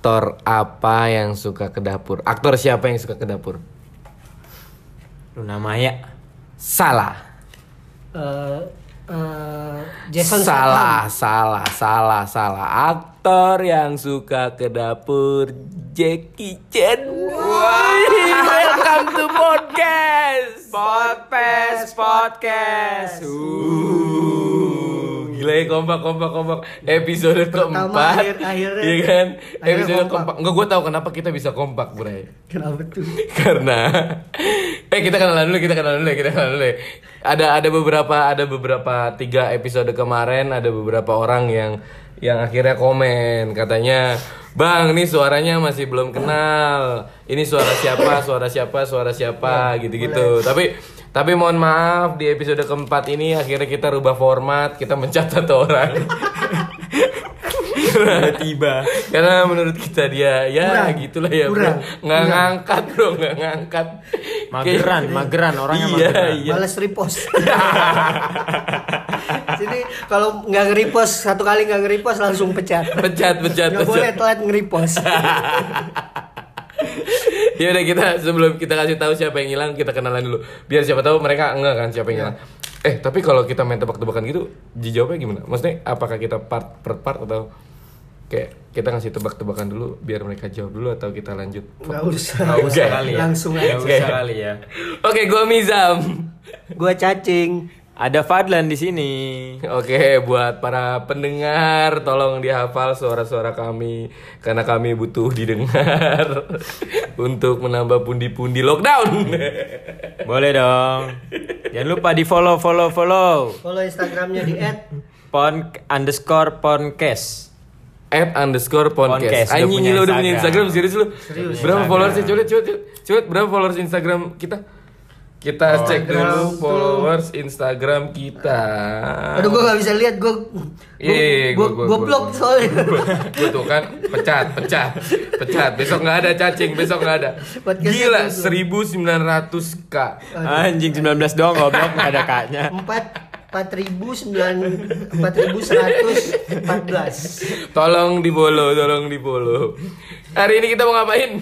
Aktor apa yang suka ke dapur? Aktor siapa yang suka ke dapur? Luna Maya. Salah. Eh, eh, Jason salah, salah, salah, salah. Aktor yang suka ke dapur Jackie Chan. Woi, welcome to podcast. Podcast, podcast. Uh, gila ya kompak kompak kompak. Episode Pertama, keempat. akhir- akhirnya- iya kan? Akhirnya episode kompak. keempat. Enggak gue tahu kenapa kita bisa kompak bray Kenapa tuh? karena eh kita kenalan dulu kita kenalan dulu kita kenalan dulu. Ada ada beberapa ada beberapa tiga episode kemarin ada beberapa orang yang yang akhirnya komen. Katanya bang ini suaranya masih belum kenal. Ini suara siapa suara siapa suara siapa gitu gitu tapi tapi mohon maaf di episode keempat ini akhirnya kita rubah format kita mencatat orang Tiba. karena menurut kita dia ya Kurang. gitulah ya bro Kurang. nggak ngangkat bro nggak ngangkat Mageran, Kayak- mageran orangnya iya mageran. iya Males repost. Jadi kalau nggak nge-repost satu kali nggak nge-repost langsung pecat. pecat pecat Nggak boleh pecat telat nge-repost. ya udah kita sebelum kita kasih tahu siapa yang hilang kita kenalan dulu biar siapa tahu mereka enggak kan siapa yang hilang eh tapi kalau kita main tebak-tebakan gitu dijawabnya gimana maksudnya apakah kita part per part atau kayak kita ngasih tebak-tebakan dulu biar mereka jawab dulu atau kita lanjut Nggak usah. Nggak usah kali ya. Langsung aja. usah kali ya. oke gua Mizam Gua cacing. Ada Fadlan di sini. Oke, buat para pendengar, tolong dihafal suara-suara kami karena kami butuh didengar untuk menambah pundi-pundi lockdown. Boleh dong. Jangan lupa di follow, follow, follow. Follow Instagramnya di Pon underscore podcast. At underscore podcast. Anjing punya lu udah punya Instagram serius lu? Serius. Berapa followers sih? Coba coba coba. Coba berapa followers Instagram kita? Kita cek dulu followers Instagram kita. Aduh gua nggak bisa lihat gua. Iya, iya, gua- blok soalnya. Gue tuh kan pecat, pecat, pecat. Besok nggak ada cacing, besok nggak ada. Gila, 1900 k. Anjing 19 doang goblok nggak ada kaknya. Empat empat ribu sembilan empat ribu seratus empat belas. Tolong di follow, tolong di follow. Hari ini kita mau ngapain?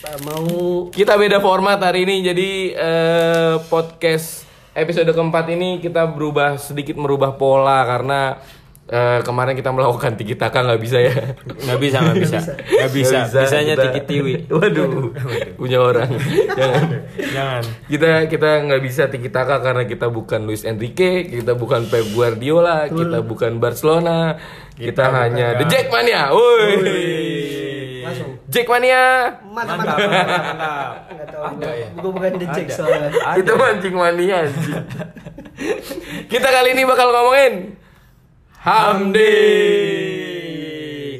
Mau Kita beda format hari ini, jadi eh, podcast episode keempat ini kita berubah sedikit merubah pola karena eh, kemarin kita melakukan tiki taka nggak bisa ya. Nggak bisa, nggak bisa. Nggak bisa. Bisanya kita- tiki tiwi. Waduh, punya orang. Jangan. Jangan. kita kita nggak bisa tiki taka karena kita bukan Luis Enrique, kita bukan Pep Guardiola, kita bukan Barcelona, kita, hanya The Jackmania. Woi. Jackmania. Mantap, mantap, mantap. Nggak tahu. Ada ya? Gua bukan The Jack soalnya. Itu mancing mania anjing. kita kali ini bakal ngomongin Hamdi.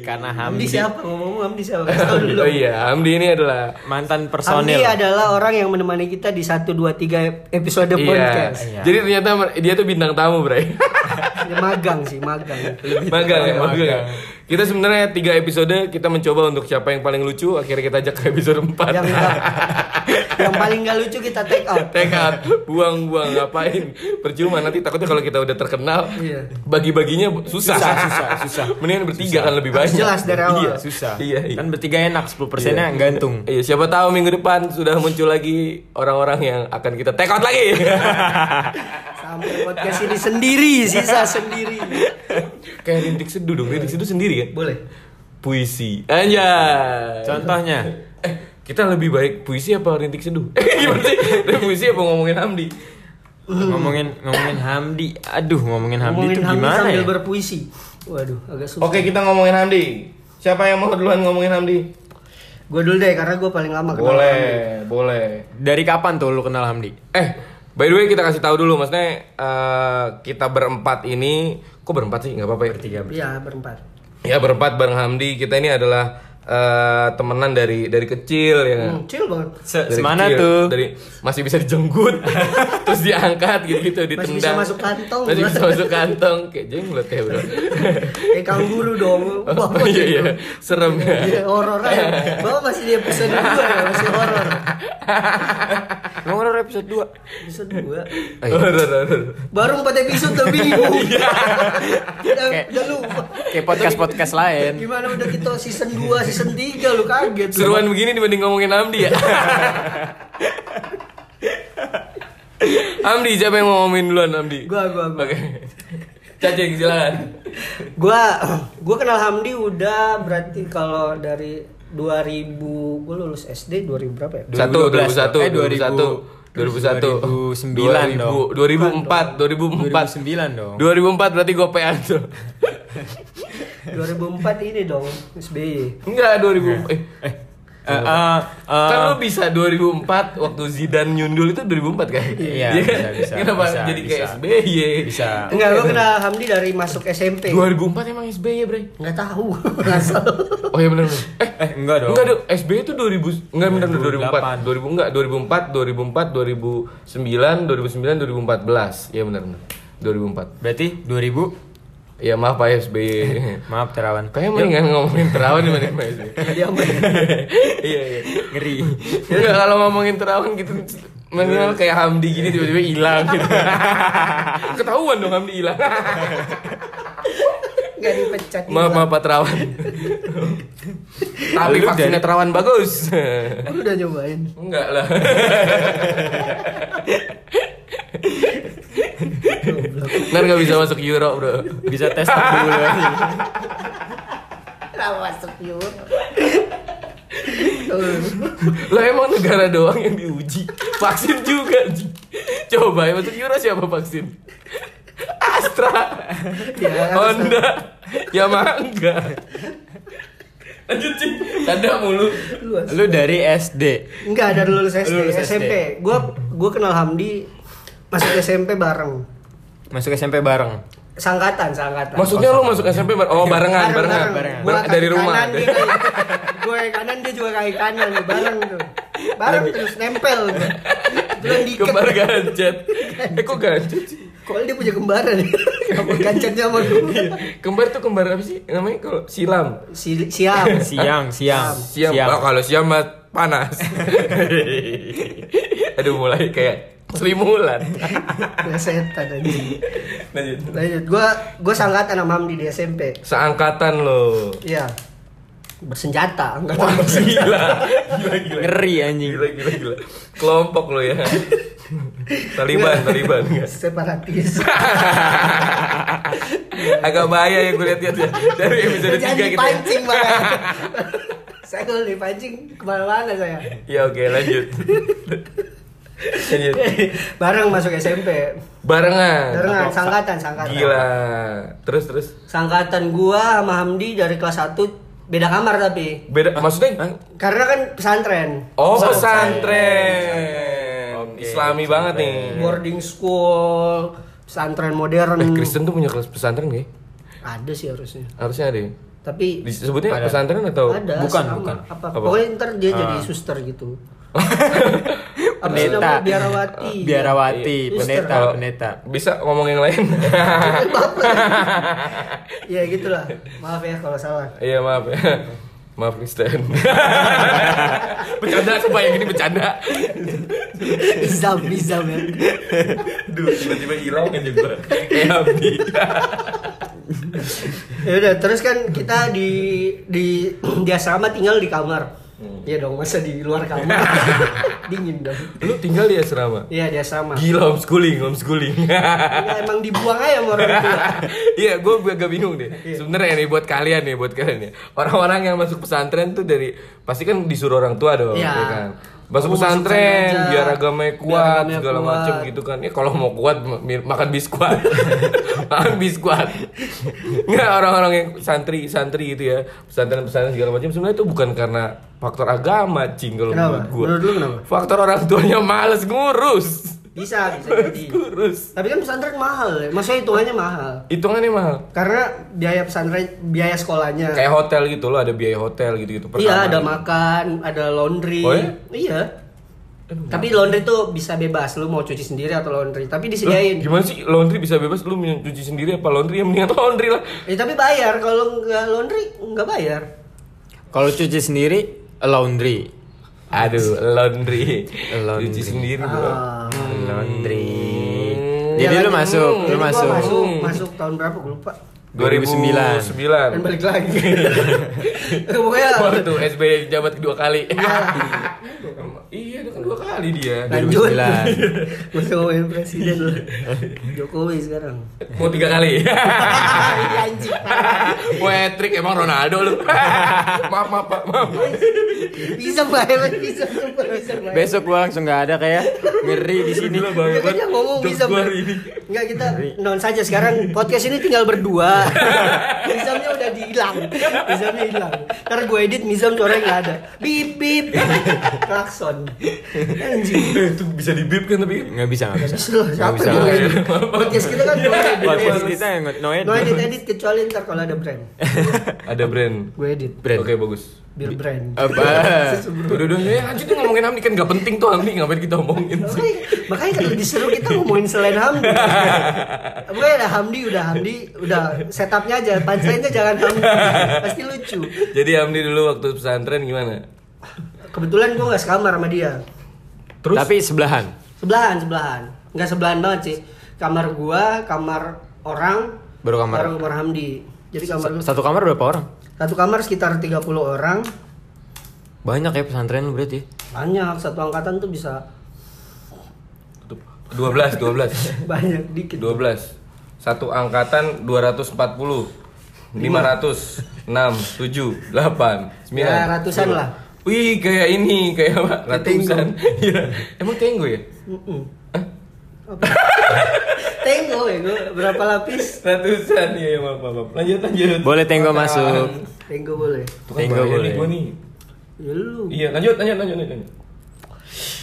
Karena Hamdi Hamdi, siapa? Ngomong Hamdi siapa? Kasih tahu dulu. Oh iya, Hamdi ini adalah mantan Hamdi personil. adalah orang yang menemani kita di 1 2 3 episode Iya. podcast. Iya. Jadi ternyata dia tuh bintang tamu, Bray. Magang sih, magang. magang ya, Magang. magang. Kita sebenarnya tiga episode kita mencoba untuk siapa yang paling lucu, akhirnya kita ajak ke episode 4 yang enggak, yang paling gak lucu kita take out. Take out, buang-buang ngapain? Percuma nanti takutnya kalau kita udah terkenal, Iya. bagi-baginya susah. Susah, susah, susah. Mendingan bertiga kan lebih banyak. jelas dari awal. Iya, Susah. Iya, iya. Kan bertiga enak 10 persennya gantung. Iya, siapa tahu minggu depan sudah muncul lagi orang-orang yang akan kita take out lagi. Sampai podcast ini sendiri, sisa sendiri. Kayak rintik seduh dong, rintik seduh sendiri kan? Boleh. Puisi. Anjay. Contohnya, Eh, kita lebih baik puisi apa rintik seduh? Gimana sih? Lebih puisi apa ngomongin Hamdi? ngomongin ngomongin Hamdi. Aduh, ngomongin Hamdi Ngomongin itu Hamdi gimana sambil ya? berpuisi. Waduh, agak susah. Oke, kita ngomongin Hamdi. Siapa yang mau duluan ngomongin Hamdi? Gue dulu deh karena gue paling lama kenal Hamdi. Boleh, boleh. Dari kapan tuh lu kenal Hamdi? Eh, by the way kita kasih tahu dulu, maksudnya eh, kita berempat ini, kok berempat sih? Nggak apa-apa ya? Bertiga. Iya, berempat. Ya berempat bareng Hamdi. Kita ini adalah eh, temenan dari dari kecil ya. kan? Hmm, chill banget. Se- Dari semana kecil, tuh? Dari masih bisa dijenggut, terus diangkat gitu-gitu, ditendang. Masih bisa masuk kantong, Masih bisa masuk kantong, kayak jenglot ya bro. Kayak kangguru dong. Oh, iya iya, serem ya. Iya, horor aja. Bawa masih di episode 2 ya, masih horor. Emang horor episode 2. Episode 2. Ayo. Udah, udah, udah. Baru 4 episode udah bingung. Iya. udah, Kayak- udah lupa. Kayak podcast-podcast lain. Gimana udah kita season 2, season 3 lu kaget. lu. Seruan begini dibanding ngomongin Amdi ya. Amdi, siapa yang mau ngomongin duluan Amdi? Gua gua gua. Oke. Cacing silakan. Gua gua kenal Hamdi udah berarti kalau dari 2000 gua lulus SD 2000 berapa ya? Satu, 2012, 2001, eh, 2000, 2001, 2001, 2009 dong. 2004, 2004, 2009 dong. 2004 berarti gopean tuh. 2004 ini dong SBY. Enggak, 2000 eh Eh, eh, eh, kan lu bisa 2004 waktu Zidane nyundul itu 2004 kan? Iya, kan? bisa, bisa, Kenapa bisa, jadi kayak bisa. SBY? Bisa. Enggak, gua kenal Hamdi dari masuk SMP. 2004 emang SBY, Bre. Enggak tahu. Oh iya benar. benar. Eh, Eh, enggak dong. Enggak, dong. SBY itu 2000 enggak benar 2004. 2008. 2000 enggak 2004, 2004, 2009, 2009, 2014. Iya benar benar. 2004. Berarti 2000 Ya maaf Pak SBY. Maaf Terawan. Kayaknya mendingan ngomongin terawan dibanding Pak SBY. Dia apa? Iya iya. Ngeri. Enggak kalau ngomongin terawan gitu minimal kayak Hamdi gini tiba-tiba hilang gitu. Ketahuan dong Hamdi hilang. Enggak dipecat. maaf maaf Pak Terawan. Tapi Lu vaksinnya Terawan bagus. Lu udah nyobain. Enggak lah. Ntar gak bisa masuk Euro bro Bisa tes dulu aja. Lah masuk yuk. Lah emang negara doang yang diuji Vaksin juga. Coba yang masuk Euro siapa vaksin? Astra Ya, Honda Yamaha enggak Lanjut Cing Tanda mulu Lu. Lu dari SD. Enggak ada lulus SD, Lulus. SMP. Gua gua kenal Hamdi masuk SMP bareng. Masuk SMP bareng. Sangkatan, sangkatan. Maksudnya lu masuk SMP bar- Oh barengan Bareng, Barengan, bareng. Bareng- Gua Dari rumah kanan, dia kaki- Gue kanan dia juga kaki kanan bareng tuh. Bareng terus nempel tuh. Jalan diikat. Kembar gancet Eh kok gancet sih? Kok dia punya kembaran ya? Kenapa gancetnya sama gue? Kembar tuh kembar apa sih? Namanya kalau silam Si, siap. Siang, siang. Siang, Oh, kalau siang mah panas. Aduh mulai kayak selimulan. Ya setan aja. Lanjut. Lanjut, gue gue sangkatan sama Hamdi di SMP. Seangkatan lo. Iya. Bersenjata, enggak Wah gila. Gila gila. Ngeri anjing. Gila gila gila. Kelompok lo ya. Taliban, Taliban enggak. separatis. Agak bahaya ya gue lihat-lihat ya. Dari episode 3 Jangan gitu. ya. dipancing banget. saya kalau dipancing ke mana-mana saya. Ya oke, lanjut. Lanjut. Bareng masuk SMP. Barengan. Barengan, sangkatan, sangkatan. Gila. Terus terus. Sangkatan gua sama Hamdi dari kelas 1 beda kamar tapi. Beda maksudnya Karena kan pesantren. Oh Pesantren. pesantren, Oke, Islami banget nih. Boarding school, pesantren modern. Eh Kristen tuh punya kelas pesantren gak? Ada sih harusnya. Harusnya ada. ya? Tapi Disebutnya Ada. pesantren atau? ada bukan, sama. bukan. Apa? Apa? Pokoknya ntar dia jadi Ah. suster gitu. Pendeta. Biarawati. Biarawati, Suster. pendeta, Kalau pendeta. Bisa ngomong yang lain? Ya gitulah. Maaf ya kalau salah. Iya maaf ya. Maaf Kristen. bercanda supaya yang ini bercanda. Izam, izam ya. Duh, tiba-tiba hilang aja gue. Kayak Abdi. Ya udah, terus kan kita di di di asrama tinggal di kamar. Iya dong, masa di luar kamar. Dingin dong. Lu tinggal di asrama? Iya, di asrama. Gila homeschooling, homeschooling. Ya, emang dibuang aja sama orang tua. Iya, gue agak bingung deh. Sebenarnya nih buat kalian nih, buat kalian nih. Orang-orang yang masuk pesantren tuh dari pasti kan disuruh orang tua dong, Iya. ya kan. Masuk Kamu masuk pesantren aja, biar agamanya biar kuat agamanya segala kuat. macem gitu kan. Ya kalau mau kuat makan biskuat. makan biskuat. Enggak orang-orang yang santri-santri gitu ya. Pesantren-pesantren segala macam sebenarnya itu bukan karena faktor agama, cing kalau menurut gue. Faktor orang tuanya males ngurus. Bisa, bisa jadi. ngurus. Tapi kan pesantren mahal ya. Maksudnya hitungannya mahal. Hitungannya mahal. Karena biaya pesantren, biaya sekolahnya. Kayak hotel gitu loh, ada biaya hotel gitu-gitu. per Iya, ada gitu. makan, ada laundry. Oh, ya? Iya. Tapi laundry tuh bisa bebas, lu mau cuci sendiri atau laundry. Tapi Loh, disediain. gimana sih laundry bisa bebas lu mau cuci sendiri apa laundry yang mendingan laundry lah. Eh tapi bayar, kalau nggak laundry nggak bayar. Kalau cuci sendiri laundry. Aduh, laundry. Laundry. Cuci sendiri bro. Ah. Laundry. Hmm. Jadi Ya, lu masuk, hmm, lu masuk. masuk, masuk tahun berapa gue lupa. 2009. 2009. Dan balik lagi. Pokoknya Waktu SBY jabat kedua kali. iya, itu kan dua kali dia. lanjut. 2009. Gue ngomongin presiden lu. Jokowi sekarang. Mau tiga kali. Iya, Anjing. Mau hat-trick emang Ronaldo lu. maaf, maaf, Pak. Maaf. Bisa banget, bisa bisa banget. Besok gua langsung nggak ada kayak ngeri di sini. Gila banget. Dia kan yang ngomong bisa ini. Enggak kita non saja sekarang podcast ini tinggal berdua. Mizamnya udah dihilang. Mizamnya hilang. Karena gue edit Mizam suaranya nggak ada. Bip bip. Klakson. Anjing. Eh, itu bisa di beep kan tapi Nggak bisa, nggak bisa. Slow, siapa bisa. Podcast kita kan edit. Podcast kita yang no edit. No edit edit kecuali ntar kalau ada brand. ada brand. Gue edit. Brand. Oke, bagus. Bill brand. Apa? Udah udah ya lanjut nih ngomongin Hamdi kan gak penting tuh Hamdi ngapain kita omongin sih. Makanya, makanya kan lebih seru kita ngomongin selain Hamdi. Pokoknya udah Hamdi, udah Hamdi, udah setupnya aja, punchline-nya jangan Hamdi. Pasti lucu. Jadi Hamdi dulu waktu pesantren gimana? Kebetulan gue gak sekamar sama dia. Terus Tapi sebelahan. Sebelahan, sebelahan. Nggak sebelahan banget sih. Kamar gua, kamar orang, Baru kamar. Baru kamar Hamdi. Jadi kamar gua- Satu kamar berapa orang? satu kamar sekitar 30 orang. Banyak ya pesantren lu berarti. Banyak, satu angkatan tuh bisa 12 12 banyak dikit. 12 satu angkatan 240 500 6 7 8 9 Ya, ratusan lah. Wih kayak ini kayak apa? Ratusan Iya Emang tenggo ya? Apa? Tengok ya, gua berapa lapis? Ratusan ya maaf maaf. Lanjut lanjut Boleh tenggo masuk. Boleh. Kan Tenggo bahaya boleh. nih nih Ya lu. Iya lanjut lanjut lanjut lanjut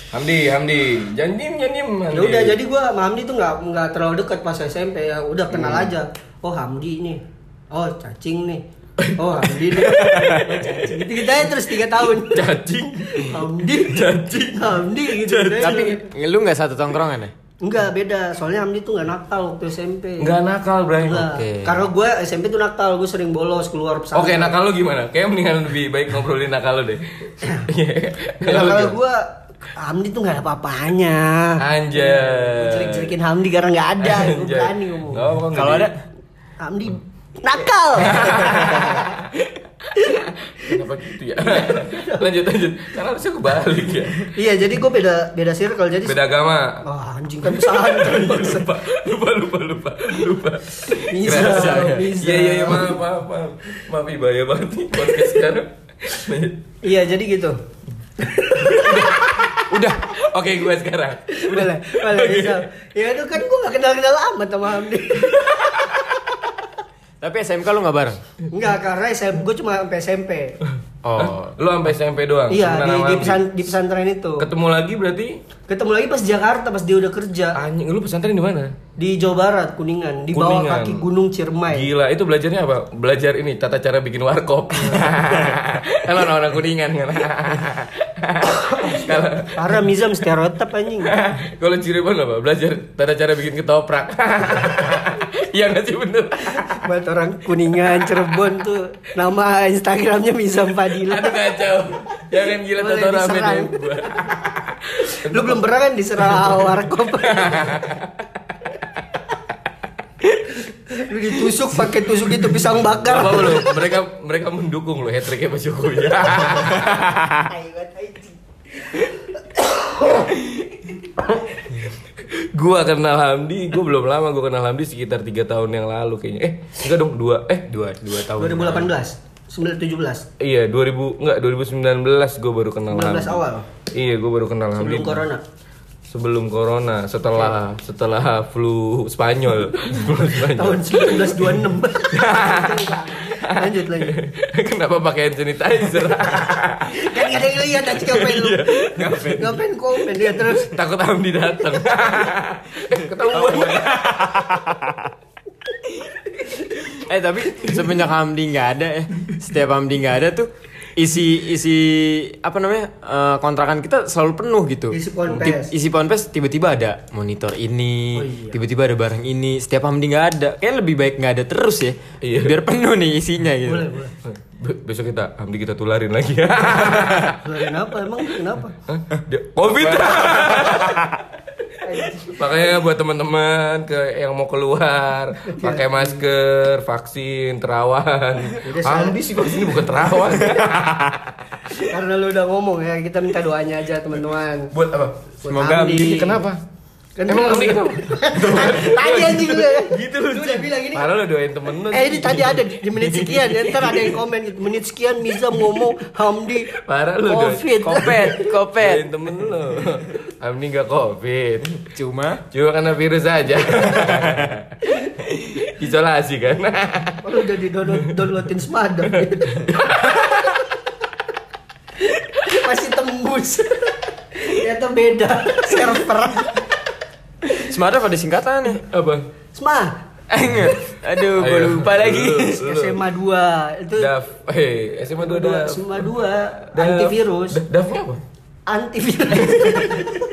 Hamdi Hamdi Jandim jandim Hamdi Ya udah jadi gua sama Hamdi tuh nggak nggak terlalu dekat pas SMP ya udah kenal Hmm. aja. Oh Hamdi nih. Oh cacing nih. Oh Hamdi. Gitu kita aja terus tiga tahun. Cacing Hamdi. Cacing. Hamdi gitu. Tapi lu nggak satu tongkrongan ya? enggak beda. Soalnya Hamdi tuh nggak nakal waktu SMP. Nggak nakal Bray. Oke. Karena gue SMP tuh nakal, gue sering bolos keluar pesantren. Oke nakal lu gimana? Kayak mendingan lebih baik ngobrolin nakal lu deh Iya. Kalau lu kalau gimana? gue Hamdi tuh nggak ada apa-apanya. Anjay Jelik-jelikin Hamdi karena nggak ada, gue berani ngomong. Kalau ada Hamdi nakal. Kenapa gitu ya? lanjut lanjut. Karena harusnya kebalik ya. iya, jadi gue beda beda circle. Jadi Beda agama. Oh, anjing kan pesantren bangsa. lupa, lupa, lupa, lupa, lupa. Bisa, Kerasa ya? bisa. Iya, iya, iya, maaf, maaf, maaf. Maaf, Ih, bahaya banget nih podcast sekarang. Iya, jadi gitu. Udah, oke gue sekarang. Boleh, boleh bisa. Ya itu kan gue gak kenal-kenal amat sama Hamdi. Tapi SMK lu nggak bareng? Enggak, karena SMP, gue cuma sampai SMP. Oh. Lu sampai SMP doang? Iya, di, di, pesan- di pesantren itu. Ketemu lagi berarti Ketemu lagi pas Jakarta, pas dia udah kerja. anjing lu pesantren di mana? Di Jawa Barat, Kuningan. Di bawah Kuningan. kaki Gunung Ciremai. Gila, itu belajarnya apa? Belajar ini tata cara bikin warkop. Kalau anak-anak kuningan kan. Kalau Parah Mizam stereotip anjing. kalau Cirebon apa? Belajar tata cara bikin ketoprak. Iya nggak sih bener? Buat orang Kuningan, Cirebon tuh nama Instagramnya Mizam Fadila. Aduh kacau. Jangan gila Boleh tata rame deh. Lu belum pernah kan diserang warkop? Lu ditusuk pakai tusuk itu pisang bakar. Apa lu? Mereka mereka mendukung lo hat tricknya Pak Jokowi. gua kenal Hamdi, gua belum lama gua kenal Hamdi sekitar tiga tahun yang lalu kayaknya. Eh, enggak dong, dua. Eh, Dua, dua tahun. 2018, 2017, iya 2000 enggak 2019 gua baru kenal 19 Hamdi. awal Iya, gua baru kenal Hamdi. sebelum corona. Sebelum corona, setelah setelah flu Spanyol. Flu Spanyol. Tahun 1926. Lanjut lagi. Kenapa pakai hand sanitizer? Kan gak ada yang lihat aja ngapain lu. ngapain? Ngapain komen dia terus. Takut Hamdi datang. Eh, Ketahuan. Eh tapi semenjak Hamdi nggak ada ya, setiap Hamdi nggak ada tuh isi isi apa namanya eh, kontrakan kita selalu penuh gitu. Isi ponpes. Tip- isi ponpes tiba-tiba ada monitor ini, Oh, iya. tiba-tiba ada barang ini. Setiap Hamdi nggak ada, kayak lebih baik nggak ada terus ya. Iya. Biar penuh nih isinya gitu. Boleh, boleh. Be- besok kita Hamdi kita tularin lagi. Keluarin apa emang kenapa? Hah? Covid. Makanya buat teman-teman ke yang mau keluar pakai masker, vaksin, terawan. Hamdi sih vaksin bukan terawan. Karena lu udah ngomong ya, kita minta doanya aja teman-teman. buat apa? Buat Semoga kenapa? Kan Emang lu- Hamdi kenapa? Tadi anjing lu ya. Gitu lu. Lu udah bilang ini. Parah lu doain temen lu. Eh ini tadi ada di menit sekian ya, ntar ada yang komen gitu. Menit sekian Mizam ngomong Hamdi Parah lu doain. Covid. Kopet, kopet. Doain temen lu. Hamdi gak covid. Cuma Cuma karena virus aja. Isolasi kan. Lu udah di download downloadin semada. Masih tembus. Ternyata beda server. Semada pada singkatannya. Apa? Sma. Enggak. Aduh, gue lupa lagi. SMA 2 itu Daf. Hei, SMA 2 Daf. SMA 2 Daf. antivirus. Da- Daf apa? Antivirus.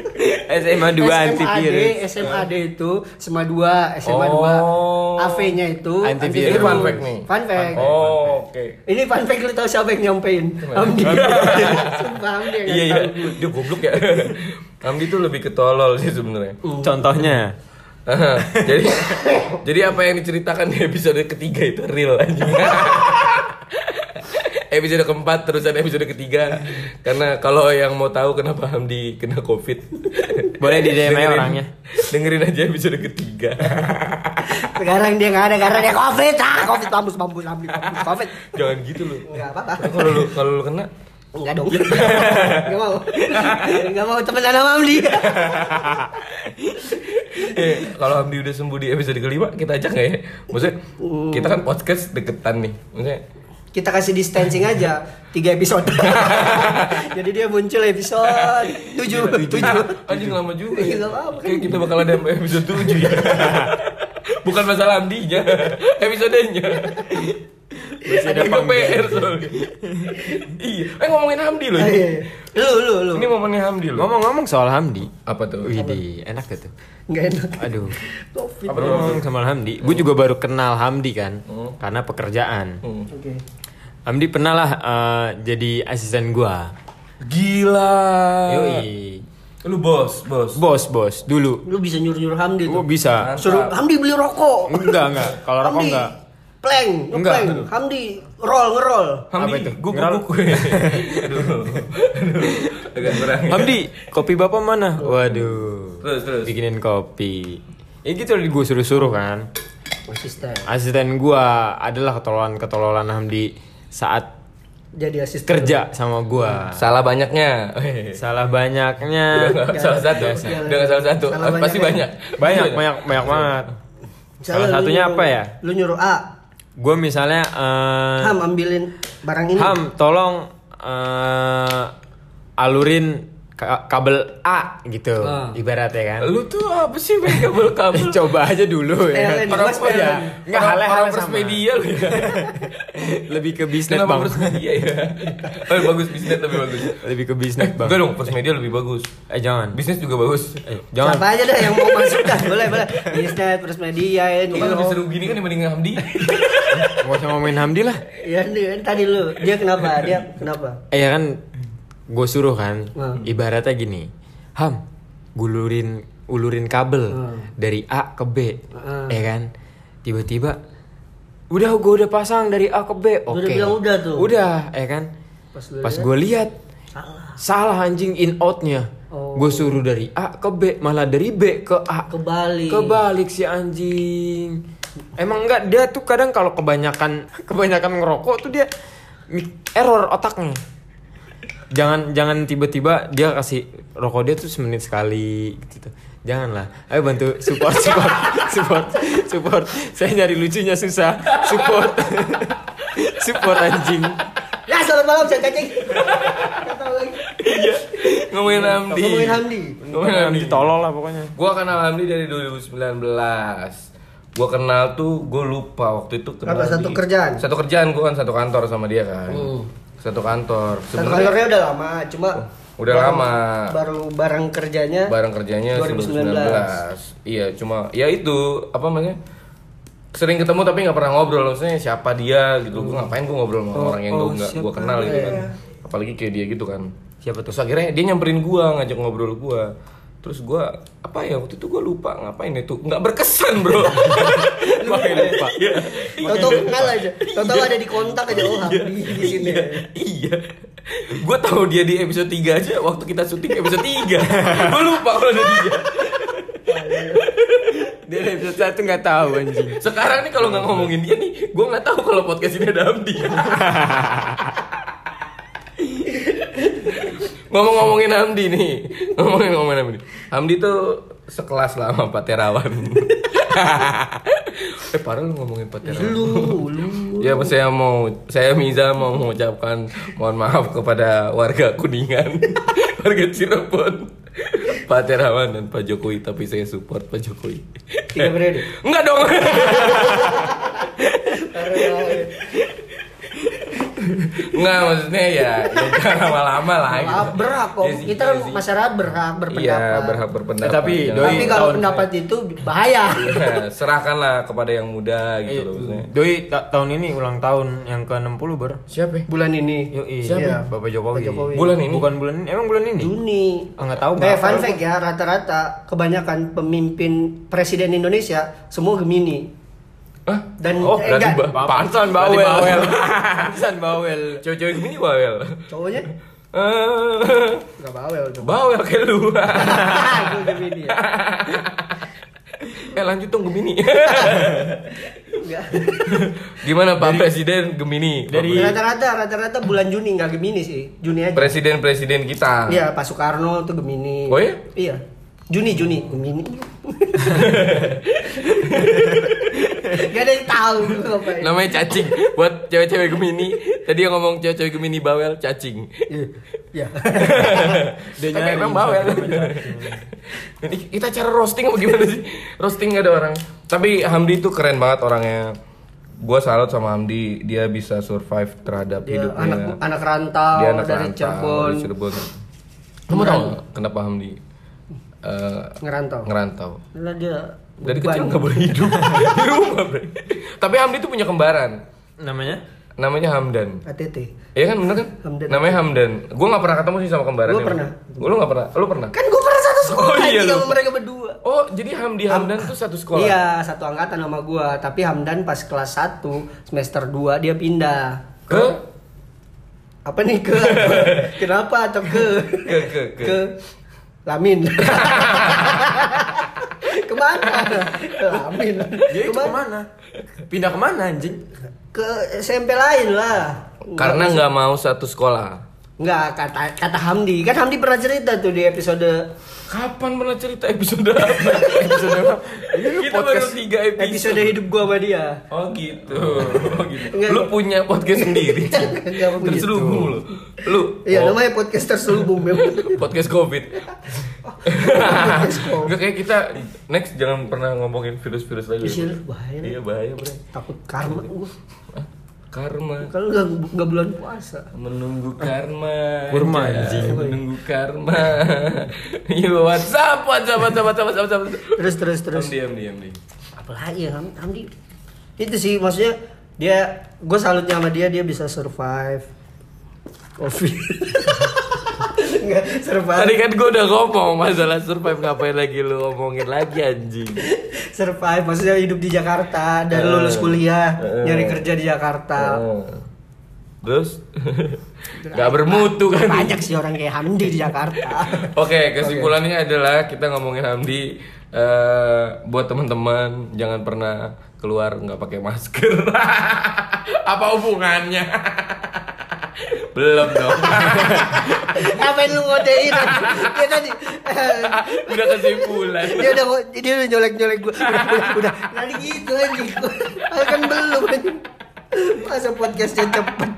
SMA 2 antivirus. SMAD itu SMA 2, SMA 2. Oh. AV-nya itu Antivirus. Ini fun fact nih. Fun fact. Oh, oke. Ini fun fact lu tahu siapa yang nyampein? Hamdi. Sumpah Hamdi yang Iya iya, tahu. dia goblok ya. Hamdi tuh lebih ketolol sih sebenarnya. Contohnya. jadi jadi apa yang diceritakan di episode ketiga itu real aja. episode keempat terusan episode ketiga karena kalau yang mau tahu kenapa Hamdi kena covid Boleh di DM orangnya. dengerin aja episode ketiga Sekarang dia nggak ada karena dia covid. Ah, covid mampus mampus Hamdi mampus covid. jangan gitu loh Enggak apa-apa. kalau lu kalau lu kena Enggak dong. Enggak mau. Enggak mau temenan sama Hamdi. eh, kalau Hamdi udah sembuh di episode kelima kita ajak nggak ya maksudnya kita kan podcast deketan nih maksudnya Kita kasih distancing aja tiga episode. Jadi dia muncul episode tujuh tujuh. anjing lama juga Iya, ya. apa-apa. Kayak kita bakal ada episode 7 ya bukan masalah Hamdinya episodenya ada yang PR soalnya iya eh ngomongin Hamdi loh Ah, iya, iya. Lu lu lu. ini momennya Hamdi loh Ngomong-ngomong soal Hamdi. apa tuh Widih, enak gak tuh? Enggak enak. Aduh. Covid. Apa Ngomong sama Hamdi, gue juga baru kenal Hamdi kan, karena pekerjaan. Hmm. Oke. Hamdi pernah lah eh, jadi asisten gua. gila Yoi. lu bos bos Bos, bos, dulu. Lu bisa nyuruh-nyuruh Hamdi Gua tuh. bisa. Suruh Hamdi beli rokok. Enggak, enggak. Kalau rokok Hamdi, enggak. Plank, Enggak. Hamdi roll ngerol. Hamdi Apa itu? guk aduh aduh agak kurang Hamdi, kopi bapak mana? Waduh. terus terus Bikinin kopi. Ya gitu gue suruh-suruh kan. Asisten. Asisten gua adalah ketololan-ketololan Hamdi saat Jadi asisten. kerja sama gua. salah banyaknya Salah banyaknya. salah satu udah salah satu Salah pasti banyak. banyak Banyak, banyak, banyak banget. Salah satunya nyuruh- apa ya? Lu nyuruh A, Gue misalnya eh, Ham ambilin barang ini. Ham, tolong eh, alurin ka- kabel A gitu, Ah. ibaratnya kan. lu tuh apa sih main kabel kabel Coba aja dulu ya. Stelen, Orang ya, nggak hal-hal orang sama. media lu ya Lebih ke bisnet kenapa bang. first media ya oh bagus bisnis lebih bagus Lebih ke bisnet bang. enggak dong first media lebih bagus Eh jangan. bisnis juga bagus Eh, jangan. Siapa aja dah yang mau masuk dah. Boleh, boleh. Bisnet, terus media, ini. Cuma lebih seru gini kan dibanding Hamdi Gak usah ngomongin Hamdi lah. Ya, ini- tadi lu. Dia kenapa? Dia kenapa? Eh ya kan, gue suruh kan. Hmm. Ibaratnya gini, Ham, gulurin ulurin kabel Hmm. dari A ke B, Hmm. ya kan? Tiba-tiba, udah gue udah pasang dari A ke B, oke. udah bilang udah tuh. Udah, ya kan? Pas gue lihat, salah. salah anjing in outnya. Oh. Gue suruh dari A ke B, malah dari B ke A. Kebalik. Kebalik si anjing. Emang enggak dia tuh kadang kalau kebanyakan kebanyakan ngerokok tuh dia error otaknya. Jangan jangan tiba-tiba dia kasih rokok dia tuh semenit sekali gitu. Janganlah. Ayo bantu support support support support. Saya nyari lucunya susah. Support. support anjing. Ya, selamat malam, saya cacing. Lagi. ngomongin Hamdi Ngomongin Hamdi. ngomongin Hamdi Tolol lah pokoknya. Gua kenal Hamdi dari 2019 Gua kenal tuh, gue lupa waktu itu kenal Apa, satu kerjaan? Satu kerjaan, gua kan satu kantor sama dia kan Hmm. Satu kantor. Satu kantornya udah lama, cuma Udah baru- lama. Baru bareng kerjanya bareng kerjanya 2019. 2019 Iya, cuma ya itu, apa namanya? Sering ketemu tapi nggak pernah ngobrol. Maksudnya siapa dia gitu? Gue ngapain gue ngobrol sama Oh, orang yang oh, gue nggak gue kenal gitu kan? Apalagi kayak dia gitu kan. Siapa tuh? terus akhirnya dia nyamperin gue ngajak ngobrol gue terus gue apa ya waktu itu gue lupa ngapain itu nggak berkesan bro Makanya lupa. Iya. Toto kenal aja. Toto ada di kontak aja oh Hamdi di sini. Iya, iya. Gue tahu dia di episode 3 aja waktu kita syuting episode 3. Gue lupa kalau ada dia. Dia dari episode satu nggak tahu anjing. Sekarang nih kalau nggak ngomongin dia nih, gue nggak tahu kalau podcast ini ada Hamdi. Ngomong-ngomongin Hamdi nih, ngomongin ngomongin Hamdi. Hamdi tuh sekelas lah sama Pak Terawan. eh parah lu ngomongin Pak Terawan. Lu, lu. Ya saya mau saya Miza mau mengucapkan mohon maaf kepada warga Kuningan, warga Cirebon, Pak Terawan dan Pak Jokowi tapi saya support Pak Jokowi. Tiga periode. Enggak dong. Enggak maksudnya ya, ya lama-lama lah. gitu. Berhak kok. Iya sih, Kita iya kan masyarakat berhak berpendapat. Iya berhak berpendapat. Eh, tapi doi- Tapi kalau tahun- pendapat itu bahaya. Iya, serahkanlah kepada yang muda gitu loh maksudnya. Doi ta- tahun ini ulang tahun yang ke-60 ber. Siapa? ya? Bulan ini. Siapa? Iya, Bapak Jokowi. Pak Jokowi. Bulan ini? Bukan bulan ini. Emang bulan ini? Juni. Ah, nggak tahu, Eh, fun fact ya, rata-rata kebanyakan pemimpin presiden Indonesia semua Gemini. Hah? Dan oh, eh, berarti enggak, ba- berarti bawel. bawel. Pansan bawel. Cewek-cewek gini bawel. cowoknya Eh, enggak bawel tuh. bawel kayak lu. Gue Gemini ya. eh lanjut dong Gemini. Enggak. Gimana Pak Presiden Gemini? Dari- Rata-rata rata-rata bulan Juni enggak Gemini sih. Juni aja. Presiden-presiden kita. Iya, Pak Soekarno tuh Gemini. Oh iya? Iya. Juni, Juni, Gemini. Gak ada yang tahu gue ngapain. Namanya cacing. Buat cewek-cewek Gemini. Tadi yang ngomong cewek-cewek Gemini bawel cacing. Iya. Dia Tapi nyari emang bawel. Ini kita cara roasting apa gimana sih? Roasting gak ada orang. Tapi Hamdi tuh keren banget orangnya. Gua salut sama Hamdi, dia bisa survive terhadap Dia hidupnya. anak anak rantau dia anak dari rantau, Cirebon, dari Cirebon. Kamu tau gak kenapa Hamdi eh, ngerantau. ngerantau? Lah dia Dari beban. kecil nggak boleh hidup di rumah, Bre. Tapi Hamdi tuh punya kembaran. namanya? Namanya Hamdan. ATT. Iya kan bener kan? Hamdan. Namanya Hamdan. Gue nggak pernah ketemu sih sama kembaran. Gua pernah. Lu nggak pernah? Lu pernah? Kan gue pernah satu sekolah Oh, iya, sama mereka berdua. Oh, jadi Hamdi Hamdan tuh satu sekolah. Iya, satu angkatan sama gua. Tapi Hamdan pas kelas 1 semester 2 dia pindah. Ke Apa nih ke? Kenapa atau ke? ke ke ke. Ke Lamin. Ke mana? Ke Lamin. Dia itu ke mana? Pindah ke mana anjing? Ke SMP lain lah. Karena nggak mau satu sekolah. Enggak, kata kata Hamdi. Kan Hamdi pernah cerita tuh di episode Kapan pernah cerita episode apa? episode apa? Kita baru tiga episode. episode hidup gua sama dia. Oh gitu. Oh gitu. Enggak, lu punya podcast sendiri. Enggak. Terselubung lu. Lu. Iya, oh, namanya podcast terselubung memang. podcast covid. Enggak kayak kita next jangan pernah ngomongin virus-virus lagi. Virus bahaya. Iya bahaya, Bre. Takut karma. Karma. Kalau nggak nggak bulan puasa. Menunggu karma. Kurma, anjing. Menunggu karma. Yo, WhatsApp, WhatsApp, WhatsApp, WhatsApp, WhatsApp. Terus terus terus. Diam, diam, diam, diam. Apalagi ya Ham- Hamdi. Itu sih maksudnya dia gue salutnya sama dia dia bisa survive covid Nggak, survive Tadi kan gue udah ngomong masalah survive ngapain lagi lu ngomongin lagi anjing. survive maksudnya hidup di Jakarta dan Eh. lulus kuliah Eh. nyari kerja di Jakarta Oh. Terus nggak bermutu kan? banyak sih orang kayak Hamdi di Jakarta Oke, kesimpulannya adalah kita ngomongin Hamdi eh, buat teman-teman jangan pernah keluar nggak pakai masker. Apa hubungannya? Belum dong. ngapain lu ngodein dia tadi Udah kesimpulan. dia udah dia udah nyolek nyolek gue udah udah, udah. Tadi gitu anjing kan belum anjing masa podcastnya cepet